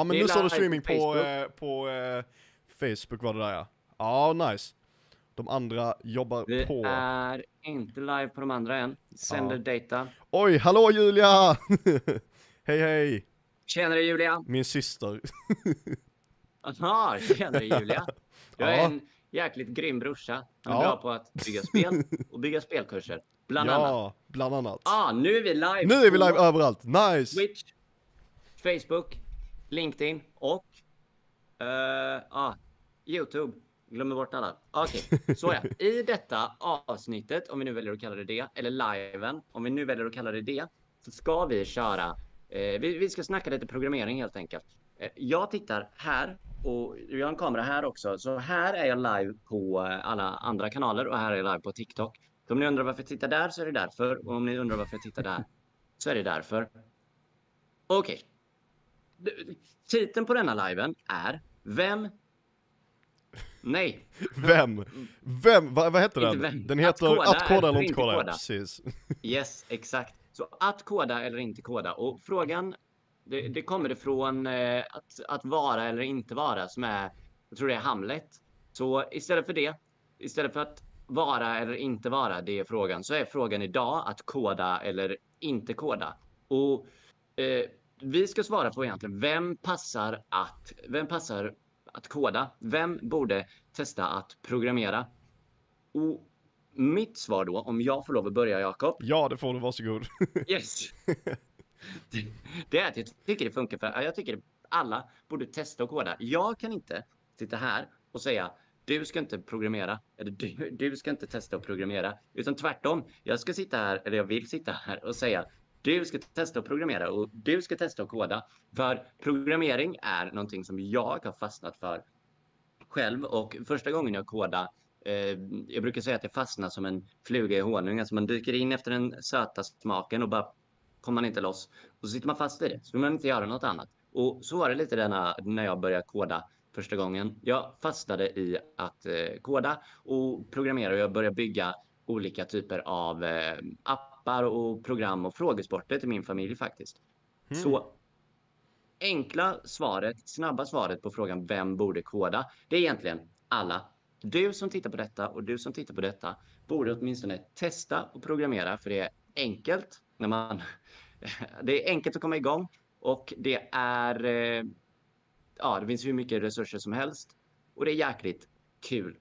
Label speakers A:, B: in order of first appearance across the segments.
A: Ja men
B: Det
A: nu står det
B: live
A: streaming
B: på
A: på,
B: Facebook.
A: eh, på eh, Facebook var det där ja. Ja, nice. De andra jobbar
B: Vi
A: på.
B: är inte live på de andra än. Sänder data.
A: Oj, hallå Julia! hej hej!
B: Tjenare Julia!
A: Min syster.
B: Aha, tjenare Julia! Du är
A: Ja.
B: en jäkligt grym brorsa. Han är
A: Ja.
B: bra på att bygga spel och bygga spelkurser. Bland annat.
A: ja, bland annat.
B: Ah, nu är vi live!
A: Nu är vi
B: på
A: live överallt, nice!
B: Twitch, Facebook, LinkedIn och eh, ah, Youtube. Glömmer bort alla. Okej, så ja. I detta avsnittet, om vi nu väljer att kalla det det, eller liven, om vi nu väljer att kalla det det, så ska vi köra, eh, vi, vi ska snacka lite programmering helt enkelt. Eh, jag tittar här och jag har en kamera här också, så här är jag live på eh, alla andra kanaler och här är jag live på TikTok. Så om ni undrar varför jag tittar där så är det därför och om ni undrar varför jag tittar där så är det därför. Okej. Titeln på denna liven är Vem? Nej,
A: Vem? Vem? Va, vad heter den?
B: vem.
A: Den
B: Att
A: heter
B: koda
A: Att koda
B: eller
A: inte koda,
B: koda.
A: precis.
B: yes, exakt. Så att koda eller inte koda. Och frågan, det, det kommer ifrån eh, att, att vara eller inte vara som är, jag tror det är Hamlet. Så istället för det, istället för att vara eller inte vara, det är frågan, så är frågan idag att koda eller inte koda. Och eh, vi ska svara på egentligen, vem passar att, vem passar att koda? Vem borde testa att programmera? Och mitt svar då, om jag får lov att börja Jakob,
A: Ja, det får du, varsågod.
B: Yes. Det- Det är att jag tycker det funkar för jag tycker alla borde testa att koda. Jag kan inte sitta här och säga du ska inte programmera eller du, du ska inte testa att programmera utan tvärtom. Jag ska sitta här eller jag vill sitta här och säga du ska testa att programmera och du ska testa att koda. För programmering är någonting som jag har fastnat för själv och första gången jag kodade eh, jag brukar säga att jag fastnar som en fluga i honung. Alltså man dyker in efter den söta smaken och bara kommer man inte loss. Och så sitter man fast i det. Så vill man inte göra något annat. Och så var det lite denna, när jag började koda första gången. Jag fastnade i att eh, koda och programmera och jag började bygga olika typer av eh, appar och program och frågesporter till min familj faktiskt. Så enkla svaret, snabba svaret på frågan vem borde koda, det är egentligen alla. Du som tittar på detta och du som tittar på detta borde åtminstone testa och programmera för det är enkelt när man det är enkelt att komma igång och det är eh, ja, det finns hur mycket resurser som helst och det är jäkligt kul.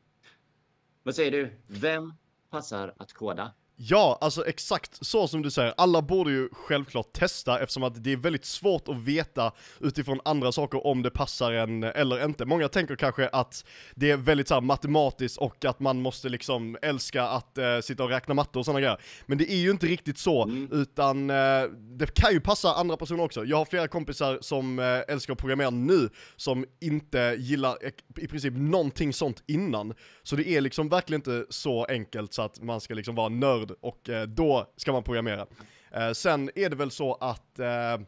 B: Vad säger du? Vem passar att koda?
A: Ja, alltså exakt så som du säger. Alla borde ju självklart testa eftersom att det är väldigt svårt att veta utifrån andra saker om det passar en eller inte. Många tänker kanske att det är väldigt så här, matematiskt och att man måste liksom älska att eh, sitta och räkna matte och sådana grejer. Men det är ju inte riktigt så,
B: Mm.
A: utan eh, det kan ju passa andra personer också. Jag har flera kompisar som eh, älskar att programmera nu, som inte gillar i princip någonting sånt innan. Så det är liksom verkligen inte så enkelt så att man ska liksom vara nörd och eh, då ska man programmera. Eh, sen är det väl så att eh,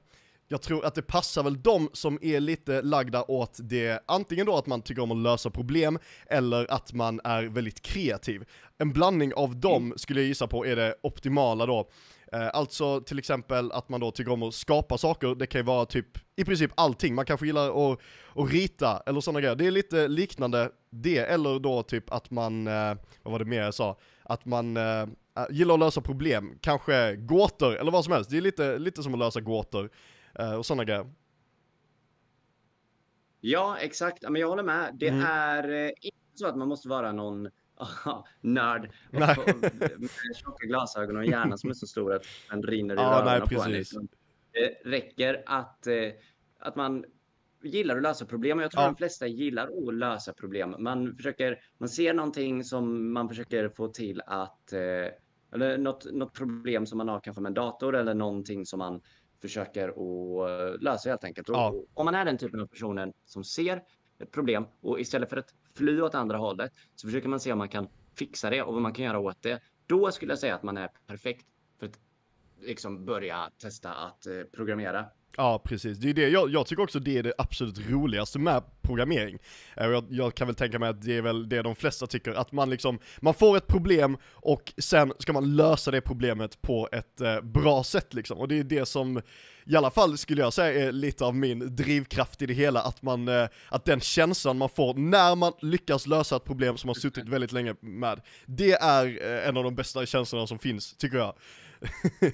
A: jag tror att det passar väl de som är lite lagda åt det, antingen då att man tycker om att lösa problem, eller att man är väldigt kreativ. En blandning av dem skulle jag gissa på är det optimala då. Alltså till exempel att man då tycker om att skapa saker, det kan ju vara typ i princip allting. Man kanske gillar att, att rita eller sådana grejer. Det är lite liknande det, eller då typ att man, vad var det mer jag sa? Att man gillar att lösa problem, kanske gåtor eller vad som helst. Det är lite, lite som att lösa gåtor eh, och sådana grejer.
B: Ja, exakt. Men jag håller med. Det
A: Mm.
B: är eh, inte så att man måste vara någon nörd med tjocka glasögon och en hjärna som är så stor att den rinner
A: Ja, nej,
B: ögonen på en. Liksom. Det räcker att, eh, att man gillar att lösa problem. Och jag tror
A: Ja.
B: de flesta gillar att lösa problem. Man, försöker, man ser någonting som man försöker få till att... Eh, eller något, något problem som man har kanske med en dator eller någonting som man försöker att lösa helt enkelt.
A: Ja.
B: och om man är den typen av personen som ser ett problem och istället för att fly åt andra hållet så försöker man se om man kan fixa det och vad man kan göra åt det. Då skulle jag säga att man är perfekt för att liksom börja testa att eh, programmera.
A: Ja, precis. Det är det, jag, jag tycker också det är det absolut roligaste med programmering. Eh, jag, jag kan väl tänka mig att det är väl det de flesta tycker, att man liksom, man får ett problem och sen ska man lösa det problemet på ett eh, bra sätt liksom. Och det är det som, i alla fall skulle jag säga är lite av min drivkraft i det hela, att man, eh, att den känslan man får när man lyckas lösa ett problem som man suttit väldigt länge med, det är eh, en av de bästa känslorna som finns, tycker jag.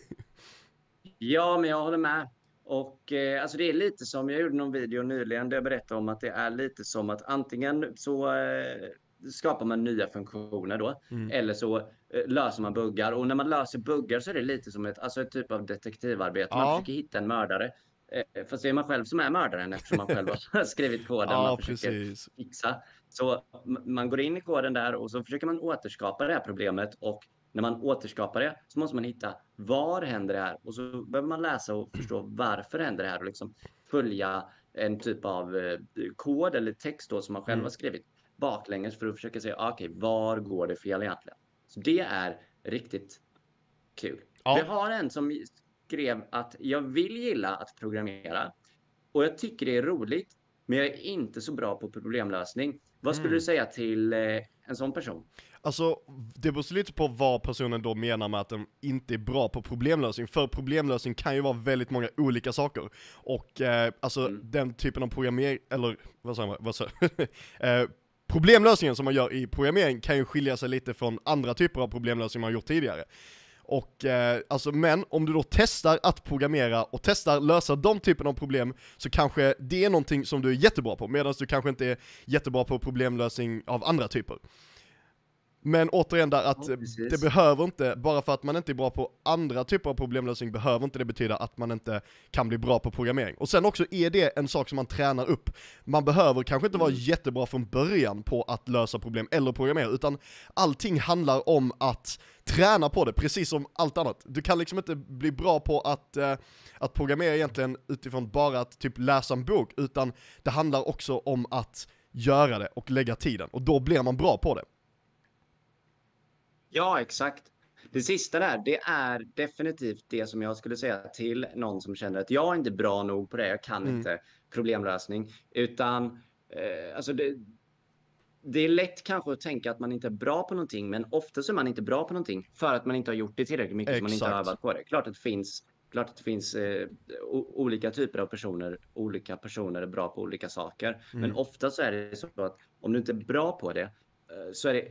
B: Ja, men jag håller med. Och eh, alltså det är lite som, jag gjorde någon video nyligen där jag berättade om att det är lite som att antingen så eh, skapar man nya funktioner då,
A: Mm.
B: eller så eh, löser man buggar. Och när man löser buggar så är det lite som ett, alltså ett typ av detektivarbete. Man
A: Ja.
B: försöker hitta en mördare. Eh, fast det är man själv som är mördaren eftersom man själv har skrivit koden.
A: Ja,
B: man försöker
A: precis.
B: fixa. Så man går in i koden där och så försöker man återskapa det här problemet och när man återskapar det så måste man hitta var händer det här och så behöver man läsa och förstå varför händer det här och liksom följa en typ av eh, kod eller text då som man själv
A: Mm.
B: har skrivit baklänges för att försöka se ah, okej, var går det fel egentligen? Så det är riktigt kul.
A: Ja.
B: Vi har en som skrev att jag vill gilla att programmera och jag tycker det är roligt, men jag är inte så bra på problemlösning. Vad skulle
A: Mm.
B: du säga till eh, en sån person?
A: Alltså, det beror lite på vad personen då menar med att de inte är bra på problemlösning, för problemlösning kan ju vara väldigt många olika saker. Och eh, alltså
B: Mm.
A: den typen av programmering, eller vad sa jag, vad sa eh, Problemlösningen som man gör i programmering kan ju skilja sig lite från andra typer av problemlösning man gjort tidigare. Och eh, alltså, men om du då testar att programmera och testar lösa de typen av problem så kanske det är någonting som du är jättebra på, medan du kanske inte är jättebra på problemlösning av andra typer. Men återigen där att
B: Ja,
A: det behöver inte, bara för att man inte är bra på andra typer av problemlösning behöver inte det betyda att man inte kan bli bra på programmering. Och sen också är det en sak som man tränar upp. Man behöver kanske inte vara
B: Mm.
A: jättebra från början på att lösa problem eller programmera, utan allting handlar om att träna på det, precis som allt annat. Du kan liksom inte bli bra på att, eh, att programmera egentligen utifrån bara att typ läsa en bok, utan det handlar också om att göra det och lägga tiden, och då blir man bra på det.
B: Ja, exakt. Det sista där, det är definitivt det som jag skulle säga till någon som känner att jag är inte bra nog på det, jag kan
A: Mm.
B: inte problemlösning, utan eh, alltså det, det är lätt kanske att tänka att man inte är bra på någonting, men ofta så är man inte bra på någonting för att man inte har gjort det tillräckligt mycket, så man inte har
A: Exakt.
B: övat på det. Klart att det finns, klart att det finns eh, olika typer av personer, olika personer är bra på olika saker, men
A: Mm.
B: ofta så är det så att om du inte är bra på det, eh, så är det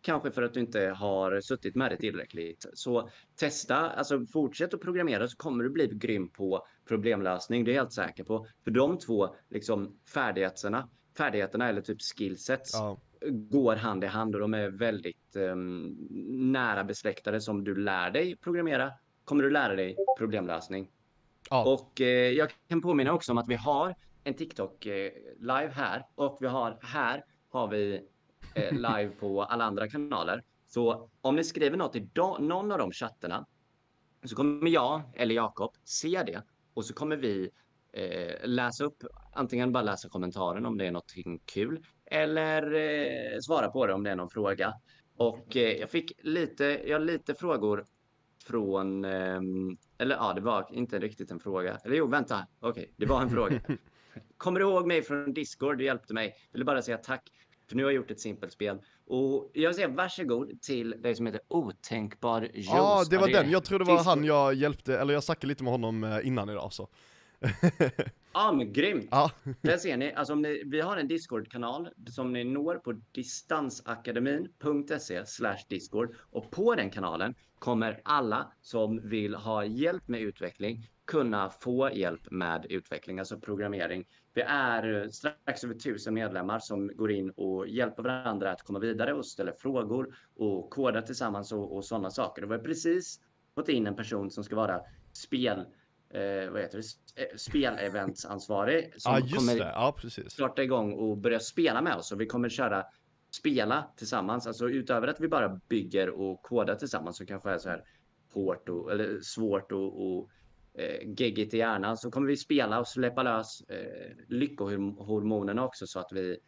B: kanske för att du inte har suttit med det tillräckligt. Så testa, alltså fortsätt att programmera så kommer du bli grym på problemlösning. Det är jag helt säker på. För de två liksom färdigheterna, färdigheterna eller typ skillsets
A: Ja.
B: går hand i hand och de är väldigt ehm, nära besläktade. Som du lär dig programmera kommer du lära dig problemlösning.
A: Ja.
B: Och eh, jag kan påminna också om att vi har en TikTok eh, live här och vi har här har vi eh, live på alla andra kanaler. Så om ni skriver något i någon av de chattarna så kommer jag eller Jakob se det och så kommer vi eh, läsa upp, antingen bara läsa kommentaren om det är någonting kul eller eh, svara på det om det är någon fråga. Och eh, jag fick lite, jag lite frågor från, ehm, eller ja, det var inte riktigt en fråga. Eller jo, vänta, okej, det var en fråga. Kommer du ihåg mig från Discord? Du hjälpte mig. Vill bara säga tack. För nu har jag gjort ett simpelt spel. Och jag säger varsågod till dig som heter Otänkbar Juice.
A: Ja, det var den. Jag tror det var han jag hjälpte, eller jag snackade lite med honom eh, innan idag så.
B: Ja, men grymt.
A: Ja,
B: Där ser ni, alltså om ni, vi har en Discord-kanal som ni når på distansakademin.se slash discord och på den kanalen kommer alla som vill ha hjälp med utveckling kunna få hjälp med utveckling, alltså programmering. Vi är eh, strax över tusen medlemmar som går in och hjälper varandra att komma vidare och ställer frågor och kodar tillsammans och, och sådana saker. Och vi har precis fått in en person som ska vara spel eh, vad heter det, Eh, speleventsansvarig som
A: just
B: kommer
A: det. Ja, precis.
B: starta igång och börja spela med oss. Och vi kommer köra spela tillsammans. Alltså utöver att vi bara bygger och kodar tillsammans så kanske är så här hårt och eller svårt och, och eh, geggigt i hjärnan så kommer vi spela och släppa lös eh, lyckohormonerna också så att vi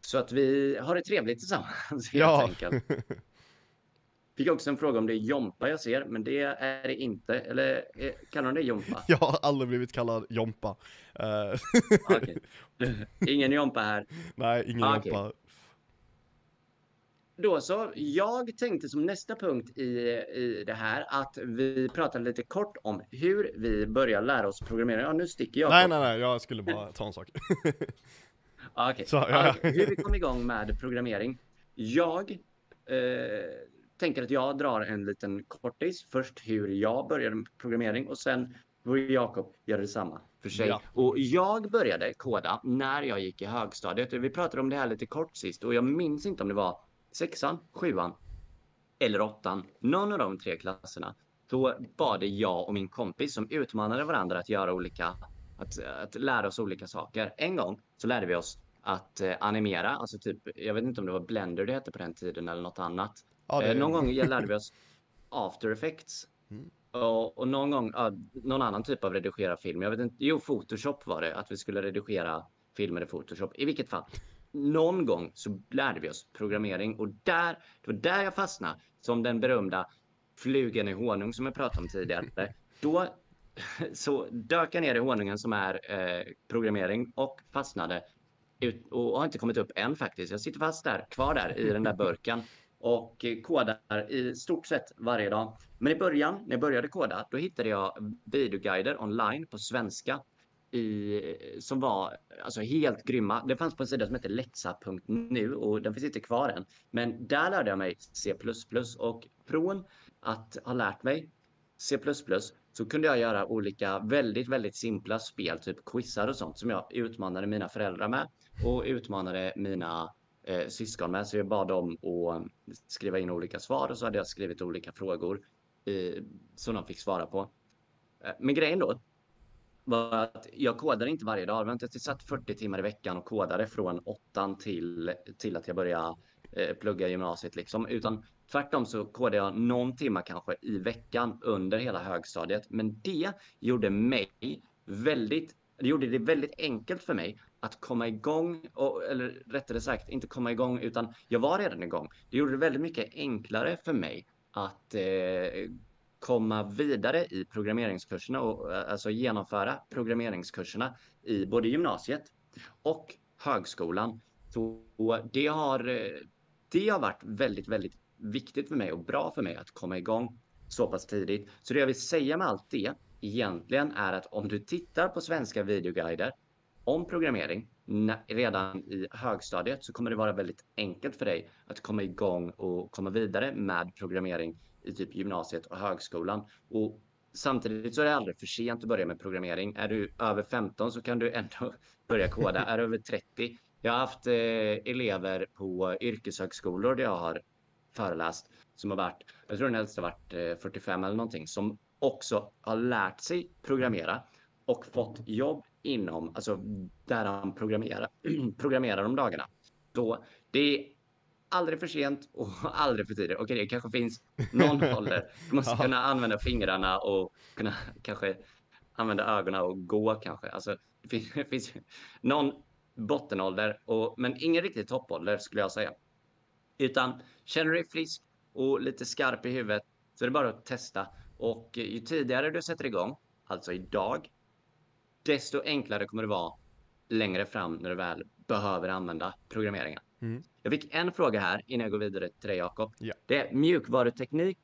B: så att vi har det trevligt tillsammans helt
A: Ja.
B: enkelt. Fick också en fråga om det är Jompa jag ser, men det är det inte. Eller eh, kallar de det Jompa?
A: Jag har aldrig blivit kallad Jompa. Uh,
B: Okej. Ingen Jompa här.
A: nej, ingen
B: Ah.
A: Jompa.
B: Då så, jag tänkte som nästa punkt i, i det här att vi pratar lite kort om hur vi börjar lära oss programmera. Ja, nu sticker jag.
A: Nej, nej, nej, jag skulle bara ta en sak.
B: Ah, okej.
A: Så, ja,
B: Ah,
A: ja.
B: Hur vi kom igång med programmering. Jag eh, tänker att jag drar en liten kortis. Först hur jag började med programmering och sen får Jakob göra detsamma för sig.
A: Ja.
B: Och jag började koda när jag gick i högstadiet. Vi pratade om det här lite kort sist och jag minns inte om det var sexan, sjuan eller åttan. Någon av de tre klasserna. Då var det jag och min kompis som utmanade varandra att göra olika, att, att lära oss olika saker. En gång så lärde vi oss att eh, animera, alltså typ, jag vet inte om det var Blender det hette på den tiden eller något annat.
A: Ja, det-
B: Eh, någon gång lärde vi oss After Effects.
A: Mm.
B: Och, och någon gång, ja, någon annan typ av redigera film. Jag vet inte, jo Photoshop var det, att vi skulle redigera filmer i Photoshop. I vilket fall, någon gång så lärde vi oss programmering och där, det var där jag fastnade som den berömda flugan i honung som jag pratade om tidigare. Då så dök jag ner i honungen som är eh, programmering och fastnade ut, och har inte kommit upp än faktiskt. Jag sitter fast där, kvar där i den där burken och kodar i stort sett varje dag. Men i början, när jag började koda, då hittade jag videoguider online på svenska i, som var alltså helt grymma. Det fanns på en sida som heter läxa.nu och den finns inte kvar än. Men där lärde jag mig C++ och från att ha lärt mig C++ så kunde jag göra olika väldigt, väldigt simpla spel, typ quizar och sånt som jag utmanade mina föräldrar med och utmanade mina eh, syskon med. Så jag bad dem att skriva in olika svar och så hade jag skrivit olika frågor eh, som de fick svara på. Eh, men grejen då var att jag kodade inte varje dag. Det var inte att jag satt 40 timmar i veckan och kodade från åttan till, till att jag började eh, plugga gymnasiet liksom. Utan tvärtom så kodade jag någon timma kanske i veckan under hela högstadiet. Men det gjorde mig väldigt, det gjorde det väldigt enkelt för mig att komma igång, och, eller rättare sagt inte komma igång utan jag var redan igång. Det gjorde det väldigt mycket enklare för mig att eh, komma vidare i programmeringskurserna och eh, alltså genomföra programmeringskurserna i både gymnasiet och högskolan. Så det har, eh, det har varit väldigt, väldigt viktigt för mig och bra för mig att komma igång så pass tidigt. Så det jag vill säga med allt det egentligen är att om du tittar på svenska videoguider om programmering redan i högstadiet så kommer det vara väldigt enkelt för dig att komma igång och komma vidare med programmering i typ gymnasiet och högskolan. Och samtidigt så är det aldrig för sent att börja med programmering. Är du över 15 så kan du ändå börja koda. är du över 30? Jag har haft eh, elever på yrkeshögskolor där jag har föreläst som har varit, jag tror den äldsta har varit eh, 45 eller någonting, som också har lärt sig programmera och fått jobb inom, alltså där han programmerar, programmerar de dagarna. Så det är aldrig för sent och aldrig för tidigt. Okej, det kanske finns någon ålder. Du måste
A: Ja.
B: kunna använda fingrarna och kunna kanske använda ögonen och gå kanske. Alltså, det finns, någon bottenålder, och, men ingen riktig toppålder skulle jag säga. Utan känner du dig frisk och lite skarp i huvudet så är det bara att testa. Och ju tidigare du sätter igång, alltså idag, desto enklare kommer det vara längre fram när du väl behöver använda programmeringen.
A: Mm.
B: Jag fick en fråga här innan jag går vidare till dig Jakob.
A: Ja.
B: Det är mjukvaruteknik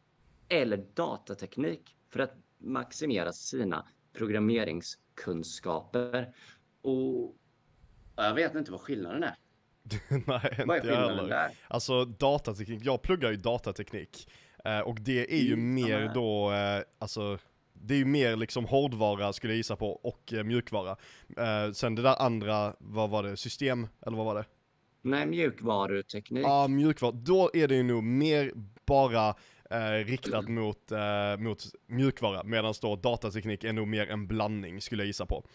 B: eller datateknik för att maximera sina programmeringskunskaper. Och jag vet inte vad skillnaden är.
A: Nej,
B: Vad är
A: inte
B: skillnaden där?
A: Alltså datateknik, jag pluggar ju datateknik. Eh, och det är ju
B: Mm,
A: mer
B: här.
A: då, eh, alltså det är ju mer liksom hårdvara skulle jag gissa på och eh, mjukvara. Sen det där andra, vad var det, system, eller vad var det?
B: Nej, mjukvaruteknik.
A: Ja, mjukvara, då är det ju nog mer bara eh, riktat mot, eh, mot mjukvara, medan då datateknik är nog mer en blandning skulle jag gissa på.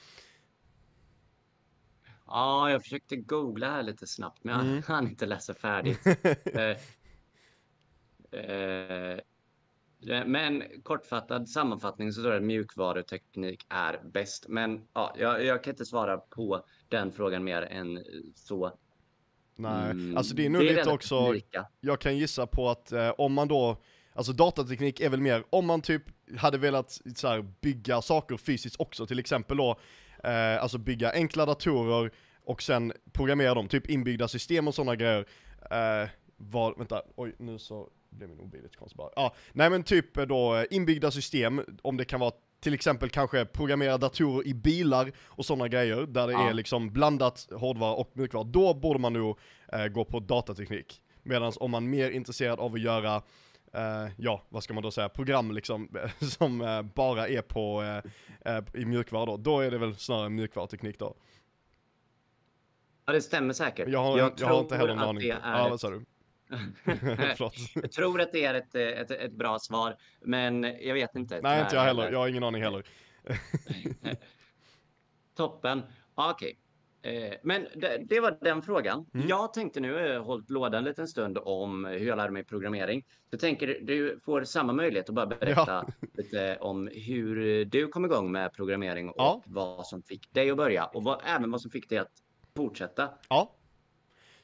B: Ja, jag försökte googla här lite snabbt, men jag
A: Mm.
B: hann inte läsa färdigt. Eh, eh, men kortfattad sammanfattning så står det att mjukvaruteknik är bäst. Men ja, jag, jag kan inte svara på den frågan mer än så.
A: Nej,
B: Mm,
A: alltså det är nog lite
B: relativt
A: också,
B: Lika.
A: jag kan gissa på att eh, om man då, Alltså datateknik är väl mer, om man typ hade velat så här, bygga saker fysiskt också, till exempel då, eh, alltså bygga enkla datorer och sen programmera dem, typ inbyggda system och sådana grejer. Eh, var, vänta, oj nu så blev min mobil lite konstig bara. Ja, nej men typ då eh, inbyggda system, om det kan vara till exempel kanske programmera datorer i bilar och sådana grejer, där det
B: Ja.
A: är liksom blandat hårdvara och mjukvara, då borde man nog eh, gå på datateknik. Medan om man är mer intresserad av att göra, eh, ja vad ska man då säga, program liksom, som eh, bara är på, eh, eh, i mjukvara då, då är det väl snarare mjukvaruteknik då.
B: Ja, det stämmer säkert.
A: Jag har, jag, har
B: tror
A: inte heller någon aning.
B: är
A: Ja, vad sa du?
B: Jag tror att det är ett, ett, ett bra svar, men jag vet inte.
A: Nej inte jag heller, jag har ingen aning heller.
B: Toppen. Ja, Okej. Eh, Men det, det var den frågan.
A: Mm.
B: Jag tänkte nu, jag har hållit lådan en liten stund om hur jag lärde mig programmering. Jag tänker du får samma möjlighet att bara berätta lite om hur du kom igång med programmering och
A: Ja.
B: vad som fick dig att börja och vad, även vad som fick dig att fortsätta.
A: Ja.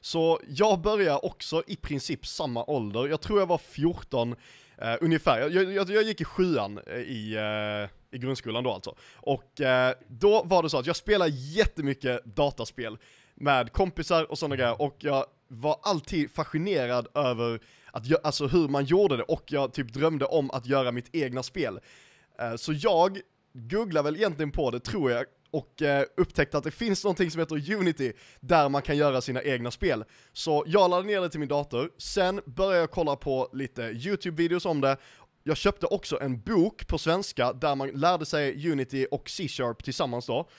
A: Så jag började också i princip samma ålder, jag tror jag var 14 eh, ungefär. Jag, jag, jag gick i sjuan eh, i, eh, i grundskolan då alltså. Och eh, då var det så att jag spelade jättemycket dataspel med kompisar och sådana grejer och jag var alltid fascinerad över att, alltså hur man gjorde det och jag typ drömde om att göra mitt egna spel. Eh, Så jag googlade väl egentligen på det, tror jag, och eh, upptäckte att det finns någonting som heter Unity, där man kan göra sina egna spel. Så jag laddade ner det till min dator, sen började jag kolla på lite YouTube-videos om det, jag köpte också en bok på svenska där man lärde sig Unity och C-sharp tillsammans då.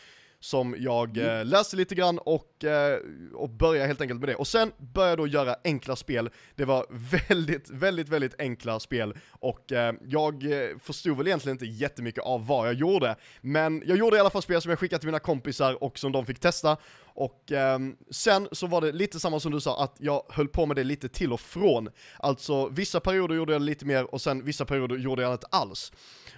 A: Som jag eh, läste lite grann och, eh, och började helt enkelt med det. Och sen började jag då göra enkla spel. Det var väldigt, väldigt, väldigt enkla spel. Och eh, jag eh, förstod väl egentligen inte jättemycket av vad jag gjorde. Men jag gjorde i alla fall spel som jag skickade till mina kompisar och som de fick testa. Och ehm, sen så var det lite samma som du sa, att jag höll på med det lite till och från. Alltså vissa perioder gjorde jag lite mer och sen vissa perioder gjorde jag inte alls.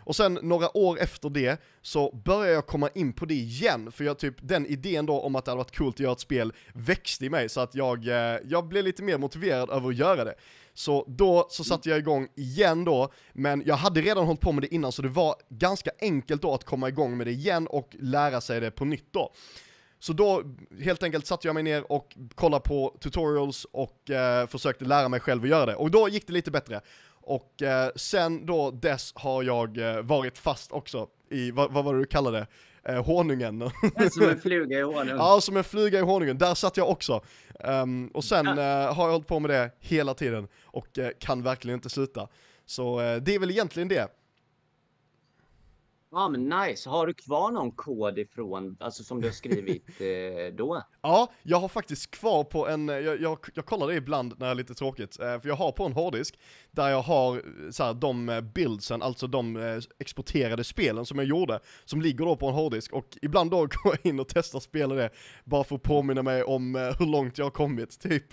A: Och sen några år efter det så började jag komma in på det igen, för jag typ, den idén då om att det hade varit coolt att göra ett spel växte i mig, så att jag, eh, jag blev lite mer motiverad över att göra det. Så då så satte jag igång igen då, men jag hade redan hållit på med det innan så det var ganska enkelt då att komma igång med det igen och lära sig det på nytt då. Så då helt enkelt satte jag mig ner och kollade på tutorials och eh, försökte lära mig själv att göra det. Och då gick det lite bättre. Och eh, sen då dess har jag eh, varit fast också i, vad, vad var det du kallade det? Eh, honungen.
B: Som en fluga i honung.
A: ja, som en fluga i honungen. Där satt jag också. Ehm, och sen eh, har jag hållit på med det hela tiden och eh, kan verkligen inte sluta. Så eh, det är väl egentligen det.
B: Ja, men nice. Har du kvar någon kod ifrån, alltså som du har skrivit eh, då?
A: Ja, jag har faktiskt kvar på en, jag, jag, jag kollar det ibland när det är lite tråkigt, eh, för jag har på en hårddisk där jag har eh, så här, de eh, buildsen, alltså de eh, exporterade spelen som jag gjorde, som ligger då på en hårddisk och ibland då går jag in och testar spela det, bara för att påminna mig om eh, hur långt jag har kommit, typ.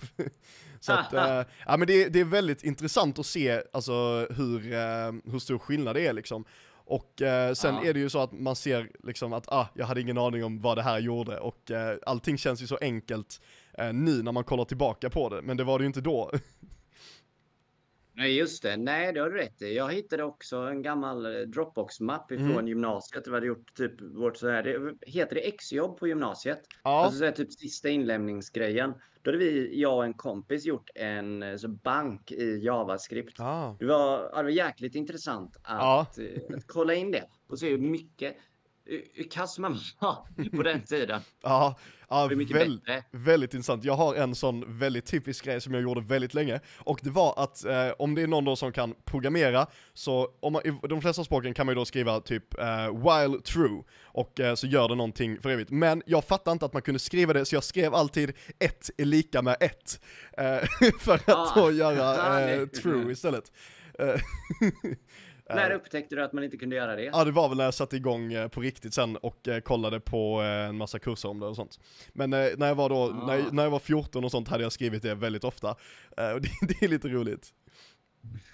A: Så att, eh, ja men det, det är väldigt intressant att se, alltså hur, eh, hur stor skillnad det är liksom. Och eh, sen
B: Ja.
A: är det ju så att man ser liksom att, ah, jag hade ingen aning om vad det här gjorde och eh, allting känns ju så enkelt eh, nu när man kollar tillbaka på det, men det var det ju inte då.
B: Nej, just det. Nej, det har du rätt i. Jag hittade också en gammal eh, Dropbox-mapp ifrån
A: Mm.
B: gymnasiet. Vi hade gjort typ vårt så här, det heter det exjobb på gymnasiet?
A: ja,
B: Alltså så här, typ sista inlämningsgrejen. Då hade vi, jag och en kompis gjort en eh, så bank i JavaScript.
A: ah.
B: Det var, ja, det var jäkligt intressant att, eh, att kolla in det och se hur mycket, hur, kass man var på den tiden.
A: ja, ja
B: Det är mycket
A: väl, väldigt intressant. Jag har en sån väldigt typisk grej som jag gjorde väldigt länge, och det var att eh, om det är någon då som kan programmera, så om man, i de flesta språken kan man ju då skriva typ eh, while true, och eh, så gör det någonting för evigt. Men jag fattar inte att man kunde skriva det, så jag skrev alltid ett är lika med ett, eh, för att
B: Ah.
A: då göra eh, true istället. Eh,
B: När upptäckte du att man inte kunde göra det?
A: Ja det var väl när jag satte igång eh, på riktigt sen och eh, kollade på eh, en massa kurser om det och sånt. Men eh, när jag var då, när, jag-
B: Ah.
A: när jag var 14 och sånt hade jag skrivit det väldigt ofta. Eh, och det, det är lite roligt.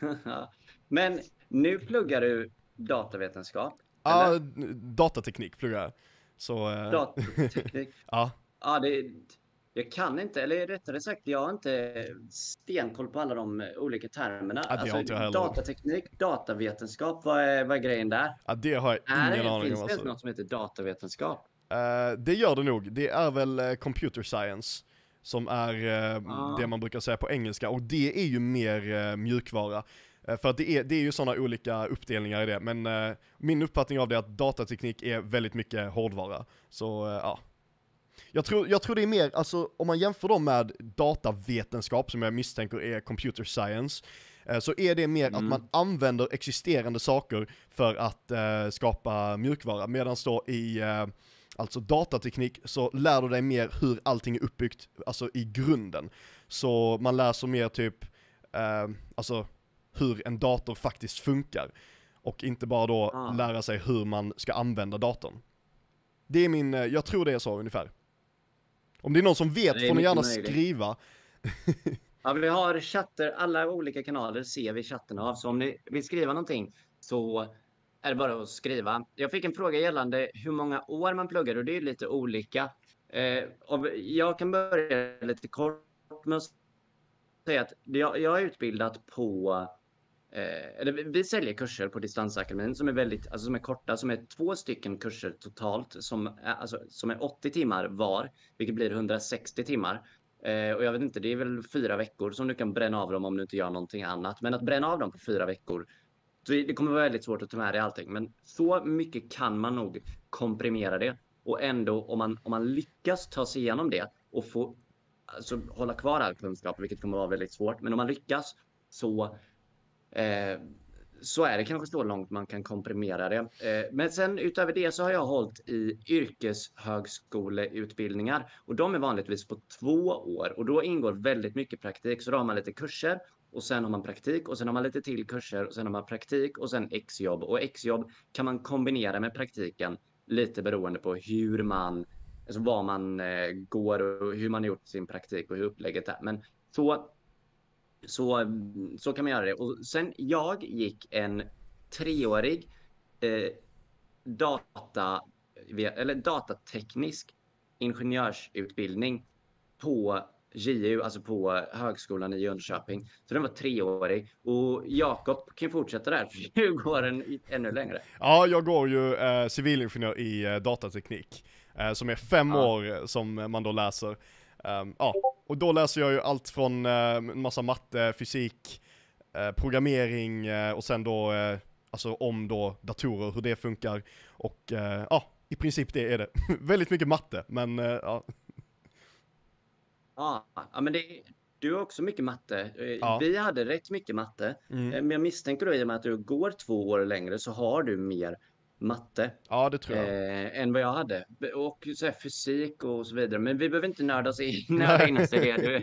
B: Men nu pluggar du datavetenskap.
A: Ja,
B: Eller?
A: datateknik pluggar jag. Så, eh,
B: Datateknik.
A: ja.
B: Ja, det, jag kan inte, eller rättare sagt, jag har inte stenkoll på alla de olika termerna.
A: Ja, heller.
B: datateknik, datavetenskap, vad är, vad är grejen där?
A: Ja, det har jag ingen
B: det,
A: aning
B: finns
A: om.
B: det
A: Alltså.
B: något som heter datavetenskap?
A: Eh, det gör det nog. Det är väl eh, computer science som är eh,
B: Ah.
A: det man brukar säga på engelska och det är ju mer mjukvara. För att det är, det är ju sådana olika uppdelningar i det, men min uppfattning av det är att datateknik är väldigt mycket hårdvara. Så ja. Jag tror, jag tror det är mer, alltså om man jämför dem med datavetenskap som jag misstänker är computer science, eh, så är det mer att
B: Mm.
A: man använder existerande saker för att eh, skapa mjukvara, medan då i eh, Alltså datateknik så lär du dig mer hur allting är uppbyggt, alltså i grunden. Så man lär sig mer typ, eh, alltså hur en dator faktiskt funkar. Och inte bara då
B: Ah.
A: lära sig hur man ska använda datorn. Det är min, eh, jag tror det är så ungefär. Om det är någon som vet får ni gärna
B: möjligt.
A: skriva.
B: Ja, vi har chatter, alla olika kanaler ser vi chatten av. Så om ni vill skriva någonting så är det bara att skriva. Jag fick en fråga gällande hur många år man pluggar och det är lite olika. Eh, jag kan börja lite kort med att säga att jag, jag är utbildat på Eh, eller vi- vi säljer kurser på Distansakademin som är väldigt, alltså som är korta, som är två stycken kurser totalt som är, alltså, som är 80 timmar var, vilket blir 160 timmar. Eh, och jag vet inte, det är väl fyra veckor som du kan bränna av dem om du inte gör någonting annat. Men att bränna av dem på fyra veckor, så det kommer vara väldigt svårt att ta med dig allting. Men så mycket kan man nog komprimera det. Och ändå, om man, om man lyckas ta sig igenom det och få alltså, hålla kvar all kunskap, vilket kommer vara väldigt svårt. Men om man lyckas så Eh, så är det kanske så långt man kan komprimera det. Eh, men sen utöver det så har jag hållit i yrkeshögskoleutbildningar och de är vanligtvis på två år och då ingår väldigt mycket praktik. Så då har man lite kurser och sen har man praktik och sen har man lite till kurser och sen har man praktik och sen exjobb och exjobb kan man kombinera med praktiken lite beroende på hur man, alltså var man eh, går och hur man har gjort sin praktik och hur upplägget är. Men så så, så kan man göra det. Och sen jag gick en treårig eh, data, eller datateknisk ingenjörsutbildning på JU, alltså på högskolan i Jönköping. Så den var treårig och Jakob kan fortsätta där, för nu går den i- ännu längre.
A: Ja, jag går ju eh, civilingenjör i eh, datateknik. Eh, som är fem
B: Ja.
A: år eh, som man då läser. Ehm, ja, och då läser jag ju allt från en massa matte, fysik, eh, programmering eh, och sen då, alltså om då datorer, hur det funkar. Och ja, i princip det är det. Väldigt mycket matte, men ja.
B: Ja, men det, du har också mycket matte.
A: Ja.
B: Vi hade rätt mycket matte.
A: Mm.
B: Men jag misstänker då i och med att du går två år längre så har du mer matte.
A: Ja, det tror jag.
B: eh, än vad jag hade. Och så här, fysik och så vidare. Men vi behöver inte nörda oss in, nörda in oss i det.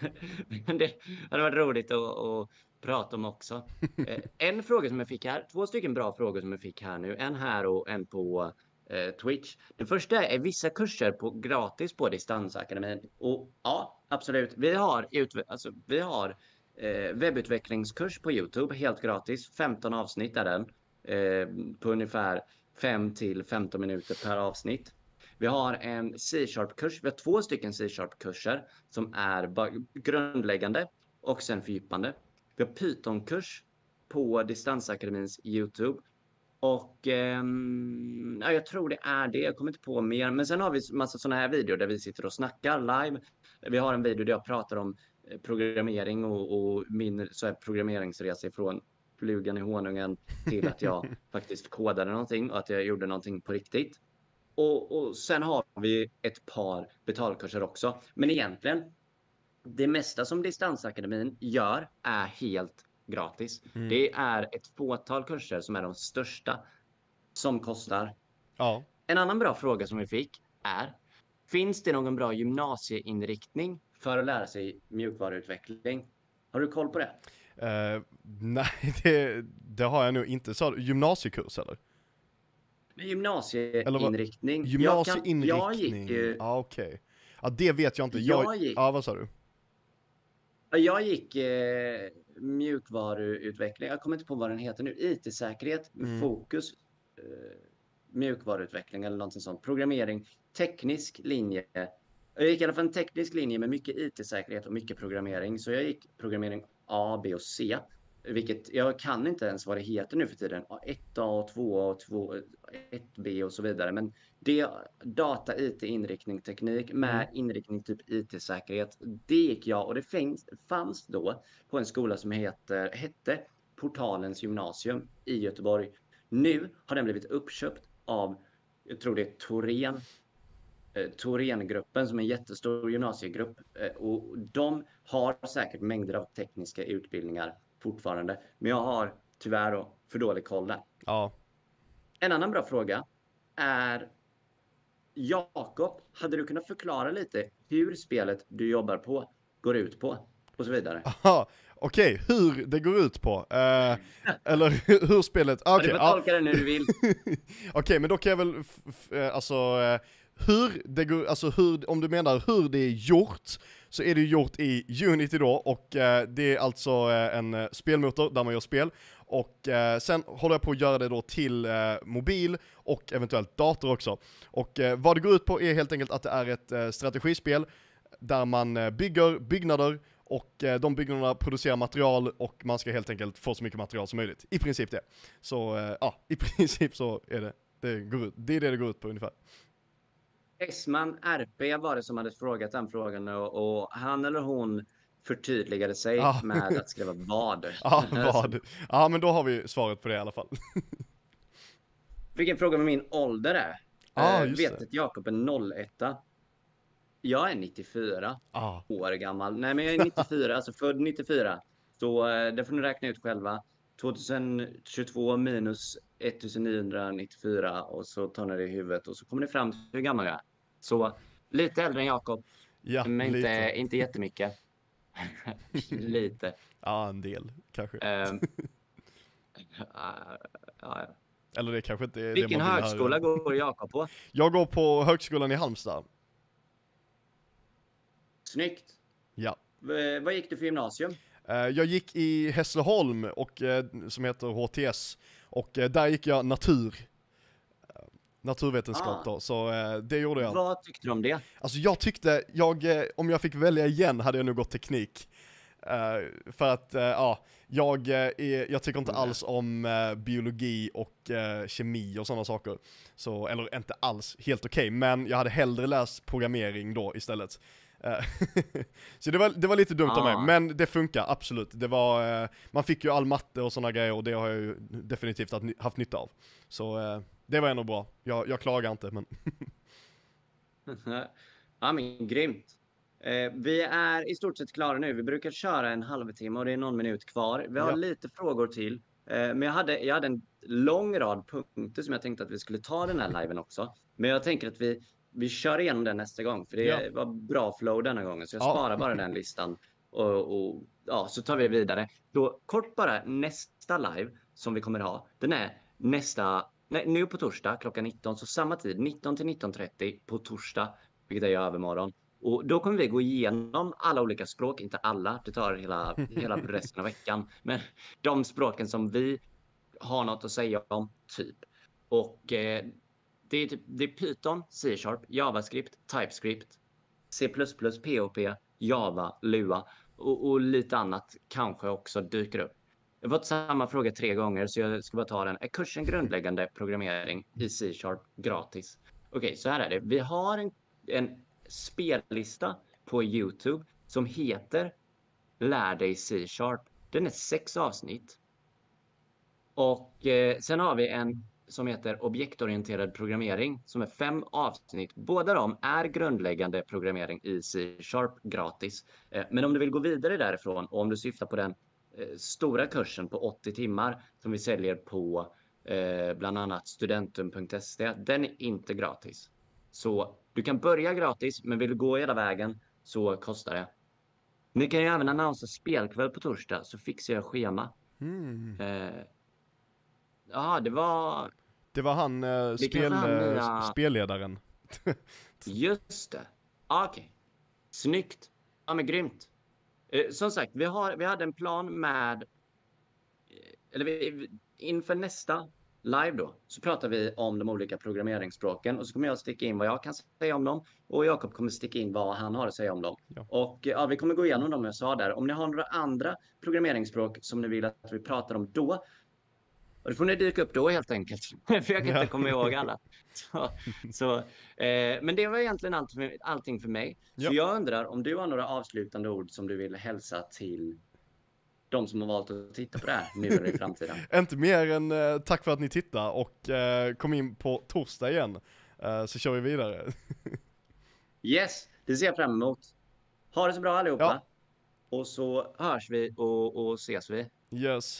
B: Det hade varit roligt att, att prata om också. Eh, en fråga som jag fick här, två stycken bra frågor som jag fick här nu. En här och en på eh, Twitch. Den första är vissa kurser på gratis på Distansakademin. Och ja, absolut. Vi har, alltså, vi har eh, webbutvecklingskurs på Youtube helt gratis. 15 avsnitt är den. Eh, på ungefär 5 till 15 minuter per avsnitt. Vi har en C-sharp-kurs. Vi har två stycken C-sharp-kurser som är grundläggande och sen fördjupande. Vi har Python-kurs på Distansakademins Youtube. Och eh, ja, jag tror det är det. Jag kommer inte på mer. Men sen har vi massa sådana här videor där vi sitter och snackar live. Vi har en video där jag pratar om eh, programmering och, och min så här, programmeringsresa från flugan i honungen till att jag faktiskt kodade någonting och att jag gjorde någonting på riktigt. Och, och sen har vi ett par betalkurser också. Men egentligen, det mesta som Distansakademin gör är helt gratis.
A: Mm.
B: Det är ett fåtal kurser som är de största som kostar.
A: Ja.
B: En annan bra fråga som vi fick är, finns det någon bra gymnasieinriktning för att lära sig mjukvaruutveckling? Har du koll på det?
A: Eh, nej, det, det har jag nog inte. Du gymnasiekurs eller?
B: Gymnasieinriktning. Jag, kan,
A: Gymnasieinriktning?
B: jag gick ju...
A: Ja, okej. Ja, det vet jag inte. Jag,
B: Jag gick-
A: Ja, vad sa du?
B: Jag gick eh, mjukvaruutveckling. Jag kommer inte på vad den heter nu. IT-säkerhet med
A: Mm.
B: fokus. Eh, mjukvaruutveckling eller någonting sånt. Programmering. Teknisk linje. Jag gick i alla fall en teknisk linje med mycket IT-säkerhet och mycket programmering. Så jag gick programmering A, B och C. Vilket jag kan inte ens vad det heter nu för tiden. 1A och 2A och 2, 1B och så vidare. Men det data, IT, inriktning, teknik med
A: Mm.
B: inriktning typ IT-säkerhet. Det gick jag och det finns, fanns då på en skola som heter, hette Portalens gymnasium i Göteborg. Nu har den blivit uppköpt av, jag tror det är Torén, Thorengruppen som är en jättestor gymnasiegrupp. Eh, och de har säkert mängder av tekniska utbildningar fortfarande. Men jag har tyvärr då för dålig koll där.
A: Ja.
B: En annan bra fråga är Jakob, hade du kunnat förklara lite hur spelet du jobbar på går ut på och så vidare?
A: Aha, okej, hur det går ut på. Eh, eller hur spelet, okej.
B: du får tolka det nu du vill.
A: Okej, men då kan jag väl, eh, alltså, eh, hur det går, alltså hur, om du menar hur det är gjort, så är det ju gjort i Unity då, och eh, det är alltså eh, en eh, spelmotor där man gör spel, och eh, sen håller jag på att göra det då till eh, mobil och eventuellt dator också. Och eh, vad det går ut på är helt enkelt att det är ett strategispel där man bygger byggnader och de byggnaderna producerar material och man ska helt enkelt få så mycket material som möjligt. I princip det. Så ja, i princip så är det. Det, går ut, det är det det går ut på ungefär.
B: Esman RP var det som hade frågat den frågan och, och han eller hon förtydligade sig
A: Ja.
B: med att skriva vad.
A: Ja, vad? Ja, men då har vi svaret på det i alla fall.
B: Vilken fråga med min ålder är.
A: Ja,
B: Eh, vet att Jakob är 01. Jag är 94
A: Ja,
B: år gammal. Nej, men jag är 94, alltså född 94. Så eh, det får ni räkna ut själva. 2022 minus 1994 och så tar ni det i huvudet och så kommer ni fram till hur gammal jag är. Så lite äldre än Jakob,
A: ja
B: men inte,
A: lite.
B: inte jättemycket. lite.
A: Ja, en del kanske.
B: Ehm, ja, ja.
A: Eller det kanske inte är det
B: Vilken
A: man vill
B: högskola
A: höra.
B: går Jakob på?
A: Jag går på högskolan i Halmstad.
B: Snyggt.
A: Ja.
B: V- vad gick du för gymnasium?
A: Eh, Jag gick i Hässleholm, och, eh, som heter HTS, och eh, där gick jag natur. Naturvetenskap
B: Ah.
A: då, så eh, det gjorde jag.
B: Vad tyckte du om det?
A: Alltså jag tyckte, jag, eh, om jag fick välja igen hade jag nog gått teknik. Eh, för att, eh, ja, jag, är, jag tycker inte
B: Mm.
A: alls om biologi och kemi och sådana saker. Så, eller inte alls, helt okej, men jag hade hellre läst programmering då istället. Så det var, det var lite dumt av
B: Ah.
A: mig, men det funkar absolut. Det var, man fick ju all matte och sådana grejer och det har jag ju definitivt haft, nytta av. Så det var ändå bra. Jag, jag klagar inte, men
B: ja, men grymt. Eh, vi är i stort sett klara nu. Vi brukar köra en halvtimme och det är någon minut kvar. Vi har
A: Ja.
B: lite frågor till. Eh, men jag hade, jag hade en lång rad punkter som jag tänkte att vi skulle ta den här liven också. Men jag tänker att vi, vi kör igenom den nästa gång. För det
A: Ja.
B: var bra flow denna gången. Så jag
A: Ja.
B: sparar bara den listan. Och, och ja, så tar vi vidare. Då kort bara nästa live som vi kommer ha. Den är nästa, nej, nu på torsdag klockan 19. Så samma tid, 19 till 19.30 på torsdag. Vilket är i övermorgon. Och då kommer vi gå igenom alla olika språk, inte alla, det tar hela, hela resten av veckan. Men de språken som vi har något att säga om, typ. Och eh, det, är typ, det är Python, C-sharp, JavaScript, TypeScript, C++, POP, Java, Lua och, och lite annat kanske också dyker upp. Jag har fått samma fråga tre gånger så jag ska bara ta den. Är kursen grundläggande programmering i C-sharp gratis? Okej, så här är det. Vi har en, en spellista på Youtube som heter Lär dig C-sharp. Den är sex avsnitt. Och eh, sen har vi en som heter objektorienterad programmering som är fem avsnitt. Båda de är grundläggande programmering i C-sharp gratis. Eh, men om du vill gå vidare därifrån och om du syftar på den stora kursen på 80 timmar som vi säljer på eh, bland annat studentum.se. Den är inte gratis. Så du kan börja gratis, men vill du gå hela vägen så kostar det. Ni kan ju även annonsera spelkväll på torsdag så fixar jag schema.
A: hmm.
B: Eh, Ja, det var
A: Det var han, eh, spel,
B: han
A: eh,
B: nya-
A: spelledaren.
B: just det. Ah, Okej, snyggt. Ja, men grymt. Eh, som sagt, vi, har, vi hade en plan med, eh, eller vi, inför nästa live då, så pratar vi om de olika programmeringsspråken och så kommer jag sticka in vad jag kan säga om dem och Jakob kommer sticka in vad han har att säga om dem.
A: Ja.
B: Och ja, vi kommer gå igenom dem jag sa där. Om ni har några andra programmeringsspråk som ni vill att vi pratar om då, och det får ni dyka upp då helt enkelt, för jag kan inte komma ihåg alla. Så, så, eh, men det var egentligen allt för, allting för mig.
A: Ja.
B: Så jag undrar om du har några avslutande ord som du vill hälsa till de som har valt att titta på det här nu eller i framtiden.
A: Inte mer än eh, tack för att ni tittar och eh, kom in på torsdag igen. Eh, så kör vi vidare.
B: Yes, det ser jag fram emot. Ha det så bra allihopa.
A: Ja.
B: Och så hörs vi och, och ses vi.
A: Yes.